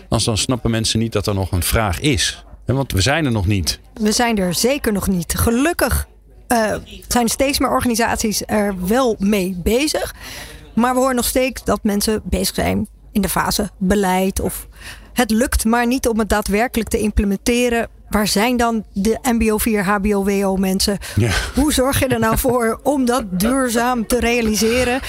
anders dan snappen mensen niet dat er nog een vraag is. Want we zijn er nog niet. We zijn er zeker nog niet. Gelukkig eh, zijn steeds meer organisaties er wel mee bezig. Maar we horen nog steeds dat mensen bezig zijn in de fase beleid. Of het lukt maar niet om het daadwerkelijk te implementeren. Waar zijn dan de MBO 4, HBO, WO mensen? Ja. Hoe zorg je er nou voor om dat duurzaam te realiseren?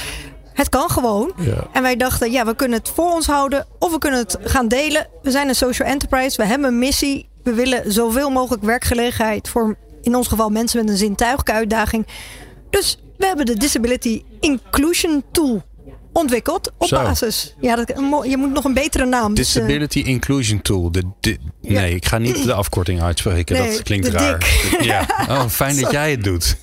Het kan gewoon. Ja. En wij dachten, ja, we kunnen het voor ons houden of we kunnen het gaan delen. We zijn een social enterprise, we hebben een missie. We willen zoveel mogelijk werkgelegenheid voor, in ons geval, mensen met een zintuigelijke uitdaging. Dus we hebben de Disability Inclusion Tool ontwikkeld op Zo. basis. Ja, dat, je moet nog een betere naam. dus, eh, Disability Inclusion Tool. De, di- nee, ik ga niet de afkorting uitspreken. Nee, dat klinkt de raar. dik. Ja. Oh, fijn dat jij het doet.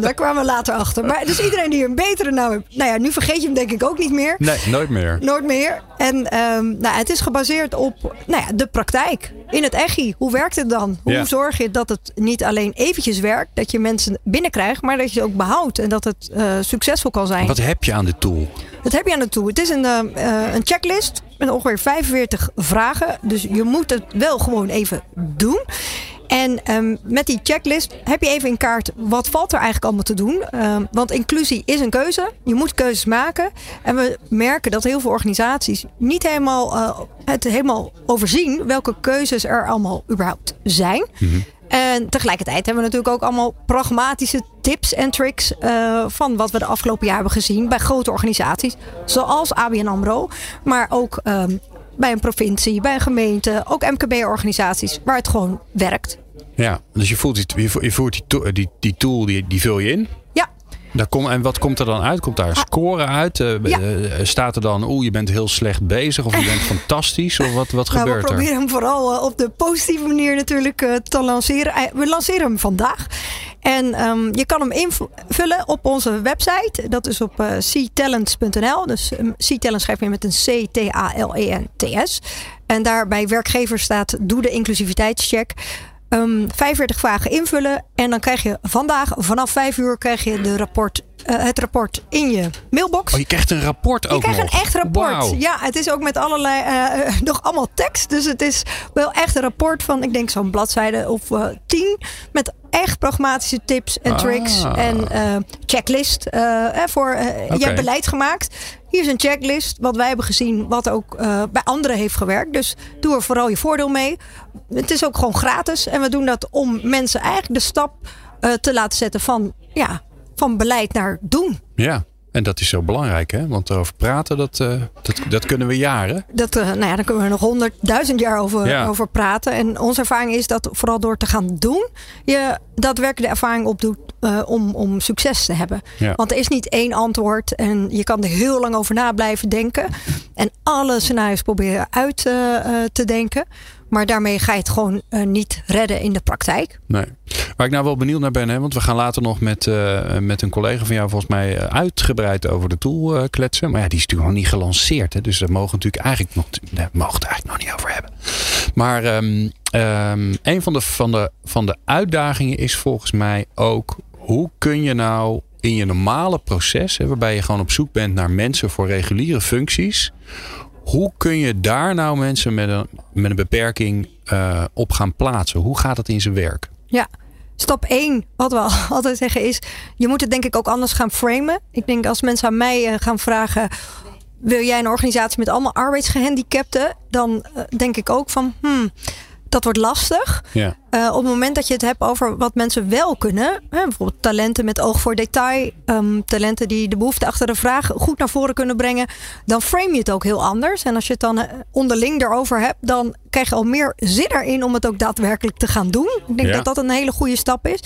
daar kwamen we later achter. Maar dus iedereen die een betere naam heeft. Nou ja, nu vergeet je hem denk ik ook niet meer. Nee, nooit meer. Nooit meer. En ehm, nou, het is gebaseerd op nou ja, de praktijk. In het EGI. Hoe werkt het dan? Hoe Ja. zorg je dat het niet alleen eventjes werkt, dat je mensen binnenkrijgt, maar dat je ze ook behoudt en dat het eh, succesvol kan zijn? Wat heb je aan de tool? Dat heb je aan de toe. Het is een, eh, eh, een checklist met ongeveer 45 vragen. Dus je moet het wel gewoon even doen. En ehm, met die checklist heb je even in kaart wat valt er eigenlijk allemaal te doen. Ehm, want inclusie is een keuze. Je moet keuzes maken. En we merken dat heel veel organisaties niet helemaal, eh, het helemaal overzien welke keuzes er allemaal überhaupt zijn. En tegelijkertijd hebben we natuurlijk ook allemaal pragmatische tips en tricks eh, van wat we de afgelopen jaar hebben gezien bij grote organisaties, zoals ABN AMRO, maar ook ehm, bij een provincie, bij een gemeente, ook MKB-organisaties, waar het gewoon werkt. Ja, dus je die, voert- die, die, tool, die vul je in. Daar kom, en wat komt er dan uit? Komt daar een score uit? Eh, Ja. eh, staat er dan, oeh, je bent heel slecht bezig of je bent fantastisch? Of wat, wat nou, we gebeurt er? proberen hem vooral eh, op de positieve manier natuurlijk eh, te lanceren. Eh, We lanceren hem vandaag. En ehm, je kan hem invullen op onze website. Dat is op eh ctalents.nl. Dus um, C-talent schrijf je met een C-T-A-L-E-N-T-S. En daar bij werkgevers staat doe de inclusiviteitscheck. Ehm 45 vragen invullen. En dan krijg je vandaag vanaf 5 uur krijg je de rapport, eh, het rapport in je mailbox. Oh, je krijgt een rapport Je ook krijgt nog. een echt rapport. Ja, het is ook met allerlei, eh, eh, nog allemaal tekst. Dus het is wel echt een rapport van, ik denk zo'n bladzijde of eh, tien. Met echt pragmatische tips en Ah. tricks. En eh, checklist voor, je hebt beleid gemaakt. Hier is een checklist, wat wij hebben gezien, wat ook eh, bij anderen heeft gewerkt. Dus doe er vooral je voordeel mee. Het is ook gewoon gratis. En we doen dat om mensen eigenlijk de stap eh, te laten zetten van, ja, van beleid naar doen. Ja, en dat is zo belangrijk, hè? Want erover praten, dat, eh, dat, dat kunnen we jaren. Dat, eh, nou ja, daar kunnen we nog honderdduizend jaar over, Ja. over praten. En onze ervaring is dat vooral door te gaan doen, je daadwerkelijk de ervaring opdoet eh, om, om succes te hebben. Ja. Want er is niet één antwoord en je kan er heel lang over na blijven denken. En alle scenario's proberen uit te denken. Maar daarmee ga je het gewoon niet redden in de praktijk. Nee. Waar ik nou wel benieuwd naar ben, hè, want we gaan later nog met, eh, met een collega van jou volgens mij eh, uitgebreid over de tool eh, kletsen. Maar ja, die is natuurlijk nog niet gelanceerd. Hè, dus daar mogen we natuurlijk eigenlijk nog, mogen eigenlijk nog niet over hebben. Maar ehm, ehm, een van de, van, de, van de uitdagingen is volgens mij ook hoe kun je nou in je normale proces, hè, waarbij je gewoon op zoek bent naar mensen voor reguliere functies. Hoe kun je daar nou mensen met een, met een beperking op gaan plaatsen? Hoe gaat dat in zijn werk? Ja, stap 1, wat we altijd zeggen is, je moet het denk ik ook anders gaan framen. Ik denk als mensen aan mij uh, gaan vragen, wil jij een organisatie met allemaal arbeidsgehandicapten? Dan uh, denk ik ook van, hmm, dat wordt lastig. Ja. Uh, op het moment dat je het hebt over wat mensen wel kunnen, hè, bijvoorbeeld talenten met oog voor detail, um, talenten die de behoefte achter de vraag goed naar voren kunnen brengen, dan frame je het ook heel anders. En als je het dan onderling erover hebt, dan krijg je al meer zin erin om het ook daadwerkelijk te gaan doen. Ik denk Ja. dat dat een hele goede stap is.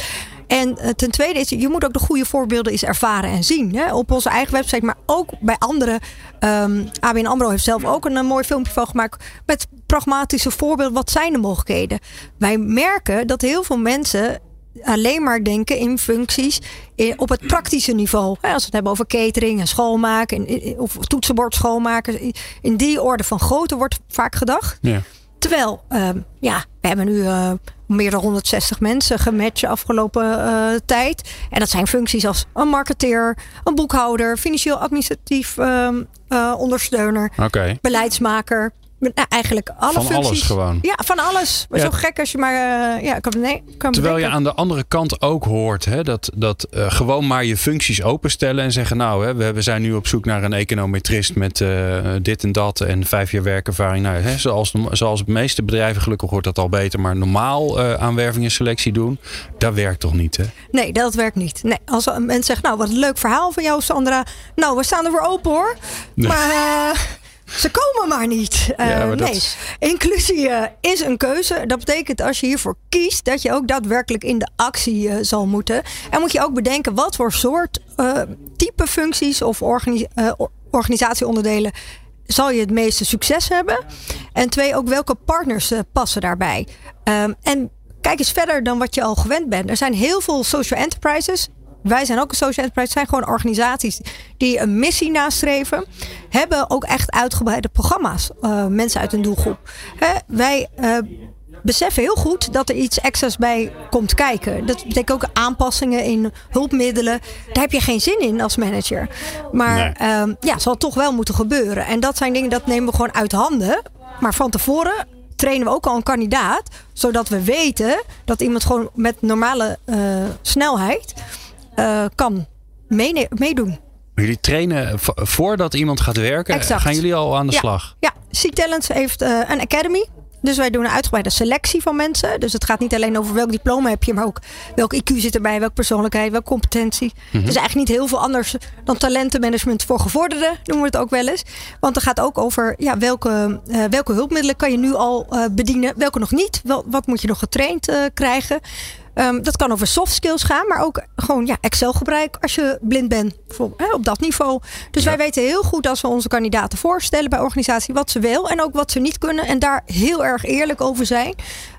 En uh, ten tweede is, je moet ook de goede voorbeelden eens ervaren en zien. Hè? Op onze eigen website, maar ook bij anderen. Um, ABN AMRO heeft zelf ook een, een mooi filmpje van gemaakt met pragmatische voorbeelden. Wat zijn de mogelijkheden? Wij merken dat heel veel mensen alleen maar denken in functies in, op het praktische niveau. Als we het hebben over catering en schoonmaken of toetsenbord schoonmaken. In die orde van grootte wordt vaak gedacht. Ja. Terwijl, um, ja, we hebben nu uh, meer dan 160 mensen gematcht de afgelopen uh, tijd. En dat zijn functies als een marketeer, een boekhouder, financieel administratief uh, ondersteuner, okay. beleidsmaker. Nou, eigenlijk alle van functies. alles gewoon. Ja, van alles. Maar Ja. zo gek als je maar. uh, ja, kan, nee, kan Terwijl je aan de andere kant ook hoort hè, dat, dat uh, gewoon maar je functies openstellen en zeggen: Nou, hè, we, we zijn nu op zoek naar een econometrist met uh, dit en dat en vijf jaar werkervaring. Nou, hè, zoals, zoals de meeste bedrijven, gelukkig hoort dat al beter, maar normaal aanwerving en selectie doen, dat werkt toch niet? Hè? Nee, dat werkt niet. Nee, als mensen zeggen: Nou, wat een leuk verhaal van jou, Sandra. Nou, we staan er voor open hoor. Nee. Maar. Ze komen maar niet. Uh, Ja, maar dat- Nee, inclusie uh, is een keuze. Dat betekent als je hiervoor kiest, dat je ook daadwerkelijk in de actie uh, zal moeten. En moet je ook bedenken wat voor soort type functies of organi or- organisatieonderdelen zal je het meeste succes hebben. En twee, ook welke partners passen daarbij. Um, en kijk eens verder dan wat je al gewend bent. Er zijn heel veel social enterprises. Wij zijn ook een social enterprise. Het zijn gewoon organisaties die een missie nastreven. Hebben ook echt uitgebreide programma's. Uh, mensen uit een doelgroep. Hè, wij uh, beseffen heel goed dat er iets extra's bij komt kijken. Dat betekent ook aanpassingen in hulpmiddelen. Daar heb je geen zin in als manager. Maar Nee. um, ja, zal toch wel moeten gebeuren. En dat zijn dingen dat nemen we gewoon uit handen. Maar van tevoren trainen we ook al een kandidaat. Zodat we weten dat iemand gewoon met normale uh, snelheid uh, kan meedoen. Jullie trainen voordat iemand gaat werken. Exact. Gaan jullie al aan de Ja. slag? Ja, C-Talents heeft uh, een academy. Dus wij doen een uitgebreide selectie van mensen. Dus het gaat niet alleen over welk diploma heb je, maar ook welk IQ zit erbij, welke persoonlijkheid, welke competentie. Mhm. Het is eigenlijk niet heel veel anders dan talentenmanagement voor gevorderden, noemen we het ook wel eens. Want het gaat ook over ja, welke, uh, welke hulpmiddelen kan je nu al uh, bedienen, welke nog niet. Wel, wat moet je nog getraind uh, krijgen. Um, dat kan over soft skills gaan, maar ook gewoon ja, Excel gebruik als je blind bent. Hè, op dat niveau. Dus Ja. wij weten heel goed als we onze kandidaten voorstellen bij organisatie wat ze wil en ook wat ze niet kunnen. En daar heel erg eerlijk over zijn.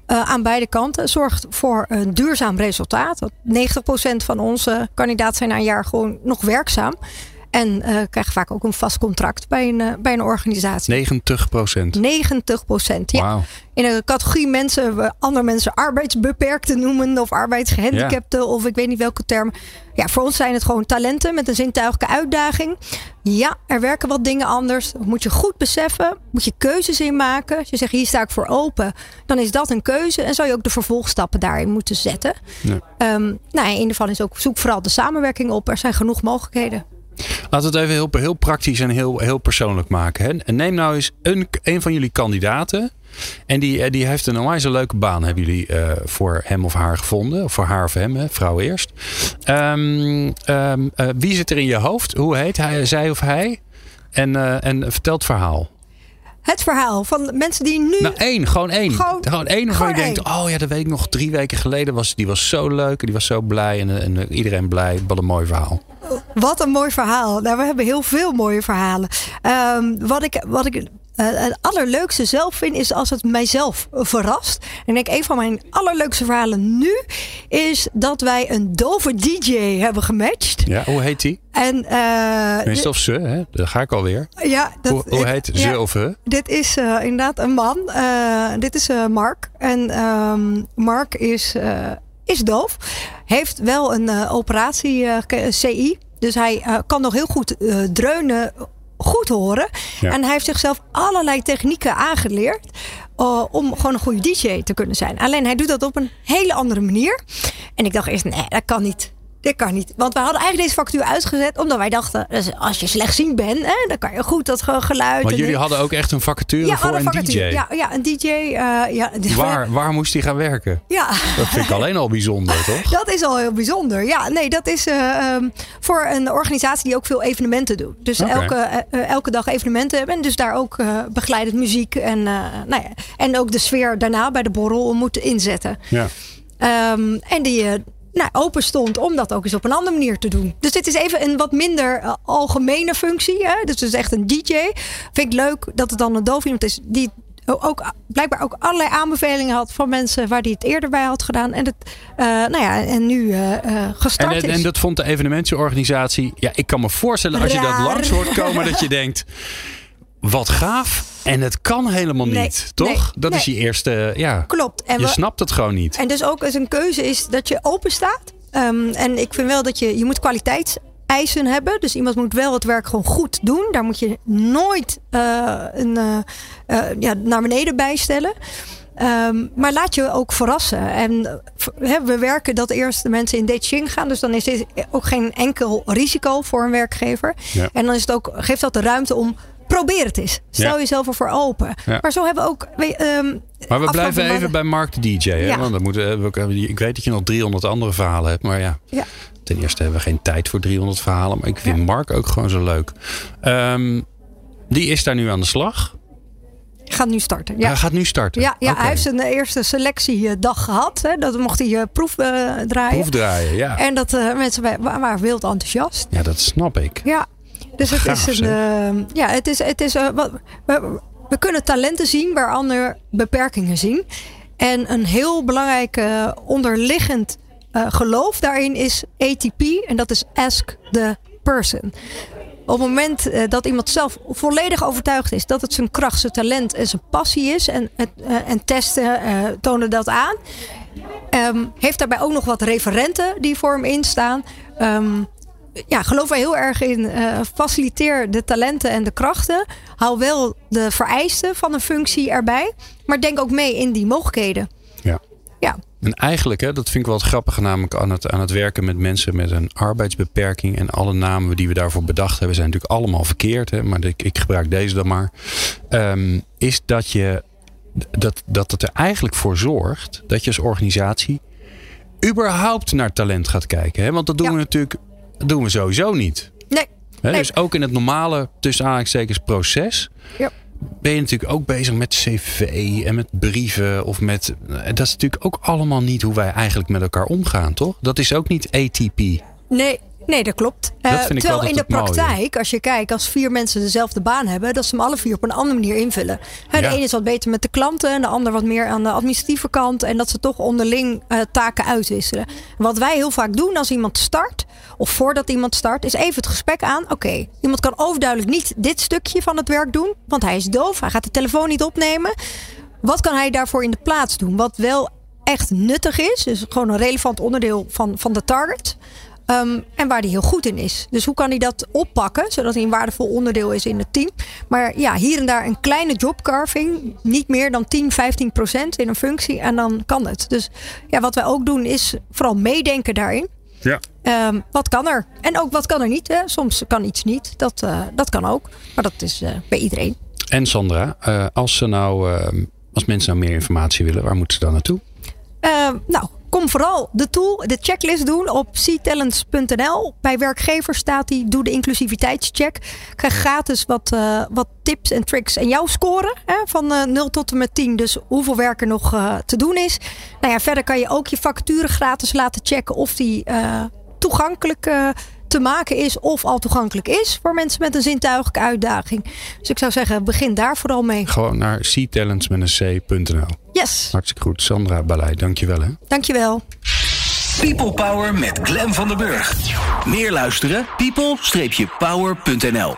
Uh, aan beide kanten zorgt voor een duurzaam resultaat. Want 90% van onze kandidaten zijn na een jaar gewoon nog werkzaam. En uh, krijgen vaak ook een vast contract bij een, uh, bij een organisatie. 90 procent. 90 procent, ja. In een categorie mensen, we andere mensen arbeidsbeperkten noemen of arbeidsgehandicapten ja. of ik weet niet welke term. Ja, voor ons zijn het gewoon talenten met een zintuigelijke uitdaging. Ja, er werken wat dingen anders. Dat moet je goed beseffen. Moet je keuzes in maken. Als je zegt hier sta ik voor open, dan is dat een keuze en zou je ook de vervolgstappen daarin moeten zetten. Ja. Um, nou, in ieder geval is ook zoek vooral de samenwerking op. Er zijn genoeg mogelijkheden. Laten we het even heel, heel praktisch en heel, heel persoonlijk maken. Hè? En neem nou eens een, een van jullie kandidaten. En die, die heeft een onwijs leuke baan, hebben jullie uh, voor hem of haar gevonden. Of voor haar of hem, hè? vrouw eerst. Um, um, uh, wie zit er in je hoofd? Hoe heet hij, zij of hij? En, uh, en vertel het verhaal. Het verhaal van mensen die nu. Nou, één, gewoon één. Gewoon, gewoon één waarvan je denkt: oh ja, dat weet ik nog drie weken geleden. Was, die was zo leuk, die was zo blij. En, en iedereen blij. Wat een mooi verhaal. Wat een mooi verhaal. Nou, we hebben heel veel mooie verhalen. Um, wat ik. Wat ik uh, het allerleukste zelf vind is als het mijzelf verrast. En ik denk, een van mijn allerleukste verhalen nu is dat wij een dove DJ hebben gematcht. Ja, hoe heet die? En, uh, Tenminste, of ze, hè? Daar ga ik alweer. Ja, dat, hoe, hoe heet ik, ze ja, of he? Dit is uh, inderdaad een man. Uh, dit is Mark. En um, Mark is, is doof. Heeft wel een operatie CI. Dus hij kan nog heel goed dreunen goed horen. Ja. En hij heeft zichzelf allerlei technieken aangeleerd. uh, om gewoon een goede DJ te kunnen zijn. Alleen hij doet dat op een hele andere manier. En ik dacht eerst, nee, dat kan niet. Dit kan niet. Want we hadden eigenlijk deze factuur uitgezet. Omdat wij dachten, dus als je slechtziend bent, hè, dan kan je goed dat ge- geluid. En jullie dit. hadden ook echt een vacature ja, voor een vacature. DJ. Ja, ja, een DJ. eh, ja, Waar, waar moest hij gaan werken? Ja. Dat vind ik alleen al bijzonder, toch? Dat is al heel bijzonder. Ja, nee, dat is eh, ehm, voor een organisatie die ook veel evenementen doet. Dus elke, eh, elke dag evenementen hebben. En dus daar ook begeleidend muziek en, nou ja, en ook de sfeer daarna bij de borrel moeten inzetten. Ja. Ehm, en die nou, open stond om dat ook eens op een andere manier te doen. Dus dit is even een wat minder eh, algemene functie. Hè? Dus het is echt een DJ. Vind ik leuk dat het dan een doof iemand is die ook blijkbaar ook allerlei aanbevelingen had van mensen waar die het eerder bij had gedaan. En, het, eh, nou ja, en nu eh, gestart En, en, is. en dat vond de evenementenorganisatie. Ja, ik kan me voorstellen als je dat langs hoort komen dat je denkt. Wat gaaf. En het kan helemaal Nee, niet, toch? nee, dat is je eerste. Ja, Klopt. En je we- snapt het gewoon niet. En dus ook eens een keuze is dat je open staat. Ehm, en ik vind wel dat je, je moet kwaliteitseisen hebben. Dus iemand moet wel het werk gewoon goed doen. Daar moet je nooit eh, een, eh, eh, ja, naar beneden bijstellen. Ehm, maar laat je ook verrassen. En we werken dat eerst de mensen in detaching gaan. Dus dan is dit ook geen enkel risico voor een werkgever. Ja. En dan is het ook, geeft dat de ruimte om. Probeer het eens. Stel Ja. jezelf ervoor open. Ja. Maar zo hebben we ook. ehm, Maar we blijven even maanden- bij Mark de DJ. Hè? Ja. Want dan moeten, we- ik weet dat je nog 300 andere verhalen hebt. Maar ja, Ja. ten eerste hebben we geen tijd voor 300 verhalen. Maar ik vind Mark ook gewoon zo leuk. Ehm, die is daar nu aan de slag. Gaat nu starten. Ja. Hij gaat nu starten. Ja, hij heeft zijn eerste selectiedag gehad. Hè. Dat mocht hij eh, proef eh, draaien. Proefdraaien, ja. En dat eh, mensen wa- wa- waren wild enthousiast. Ja, dat snap ik. Ja, dus het Gaaf, is een. zeg. eh, ja, het is. Het is eh, wat, we, we kunnen talenten zien waar anderen beperkingen zien. En een heel belangrijk onderliggend eh, geloof daarin is ATP. En dat is Ask the Person. Op het moment eh, dat iemand zelf volledig overtuigd is dat het zijn kracht, zijn talent en zijn passie is. En, en testen tonen dat aan. Ehm, heeft daarbij ook nog wat referenten die voor hem instaan. Ehm, ja, geloof er heel erg in. eh, faciliteer de talenten en de krachten. Hou wel de vereisten van een functie erbij. Maar denk ook mee in die mogelijkheden. Ja. Ja. En eigenlijk, hè, dat vind ik wel het grappige, namelijk aan het, aan het werken met mensen met een arbeidsbeperking. En alle namen die we daarvoor bedacht hebben, zijn natuurlijk allemaal verkeerd. Hè, maar ik, ik gebruik deze dan maar. Ehm, is dat je dat, dat het er eigenlijk voor zorgt dat je als organisatie überhaupt naar talent gaat kijken. Hè? Want dat doen we natuurlijk dat doen we sowieso niet. Nee. Dus ook in het normale, tussen aanhalingstekens, proces. Ja. Ben je natuurlijk ook bezig met cv en met brieven. Of met, dat is natuurlijk ook allemaal niet hoe wij eigenlijk met elkaar omgaan, toch? Dat is ook niet ATP. Nee, nee, dat klopt. Dat Eh, vind ik terwijl wel in de mooie. praktijk, als je kijkt, als vier mensen dezelfde baan hebben, dat ze hem alle vier op een andere manier invullen. Hè, De ene is wat beter met de klanten, en de ander wat meer aan de administratieve kant. En dat ze toch onderling eh, taken uitwisselen. Wat wij heel vaak doen als iemand start, of voordat iemand start, is even het gesprek aan. Oké, iemand kan overduidelijk niet dit stukje van het werk doen, want hij is doof, hij gaat de telefoon niet opnemen. Wat kan hij daarvoor in de plaats doen? Wat wel echt nuttig is, dus gewoon een relevant onderdeel van, van de target. Ehm, en waar hij heel goed in is. Dus hoe kan hij dat oppakken, zodat hij een waardevol onderdeel is in het team. Maar ja, hier en daar een kleine jobcarving. Niet meer dan 10, 15 procent in een functie. En dan kan het. Dus ja, wat wij ook doen is vooral meedenken daarin. Ja. Ehm, wat kan er? En ook wat kan er niet? Hè? Soms kan iets niet. Dat, eh, dat kan ook. Maar dat is eh, bij iedereen. En Sandra, eh, als, ze nou, eh, als mensen nou meer informatie willen, waar moeten ze dan naartoe? Ehm, nou, kom vooral de tool, de checklist doen op ctalents.nl. Bij werkgevers staat die. Doe de inclusiviteitscheck. Krijg gratis wat, eh, wat tips en tricks. En jouw score hè, van eh 0 tot en met 10. Dus hoeveel werk er nog eh, te doen is. Nou ja, verder kan je ook je vacature gratis laten checken of die eh, toegankelijk eh, te maken is of al toegankelijk is voor mensen met een zintuigelijke uitdaging. Dus ik zou zeggen, begin daar vooral mee. Gewoon naar ctalentsnl. Yes, Hartstikke goed. Sandra Balei, dankjewel hè. dankjewel. People Power met Glen van den Burg. Meer luisteren? people-power.nl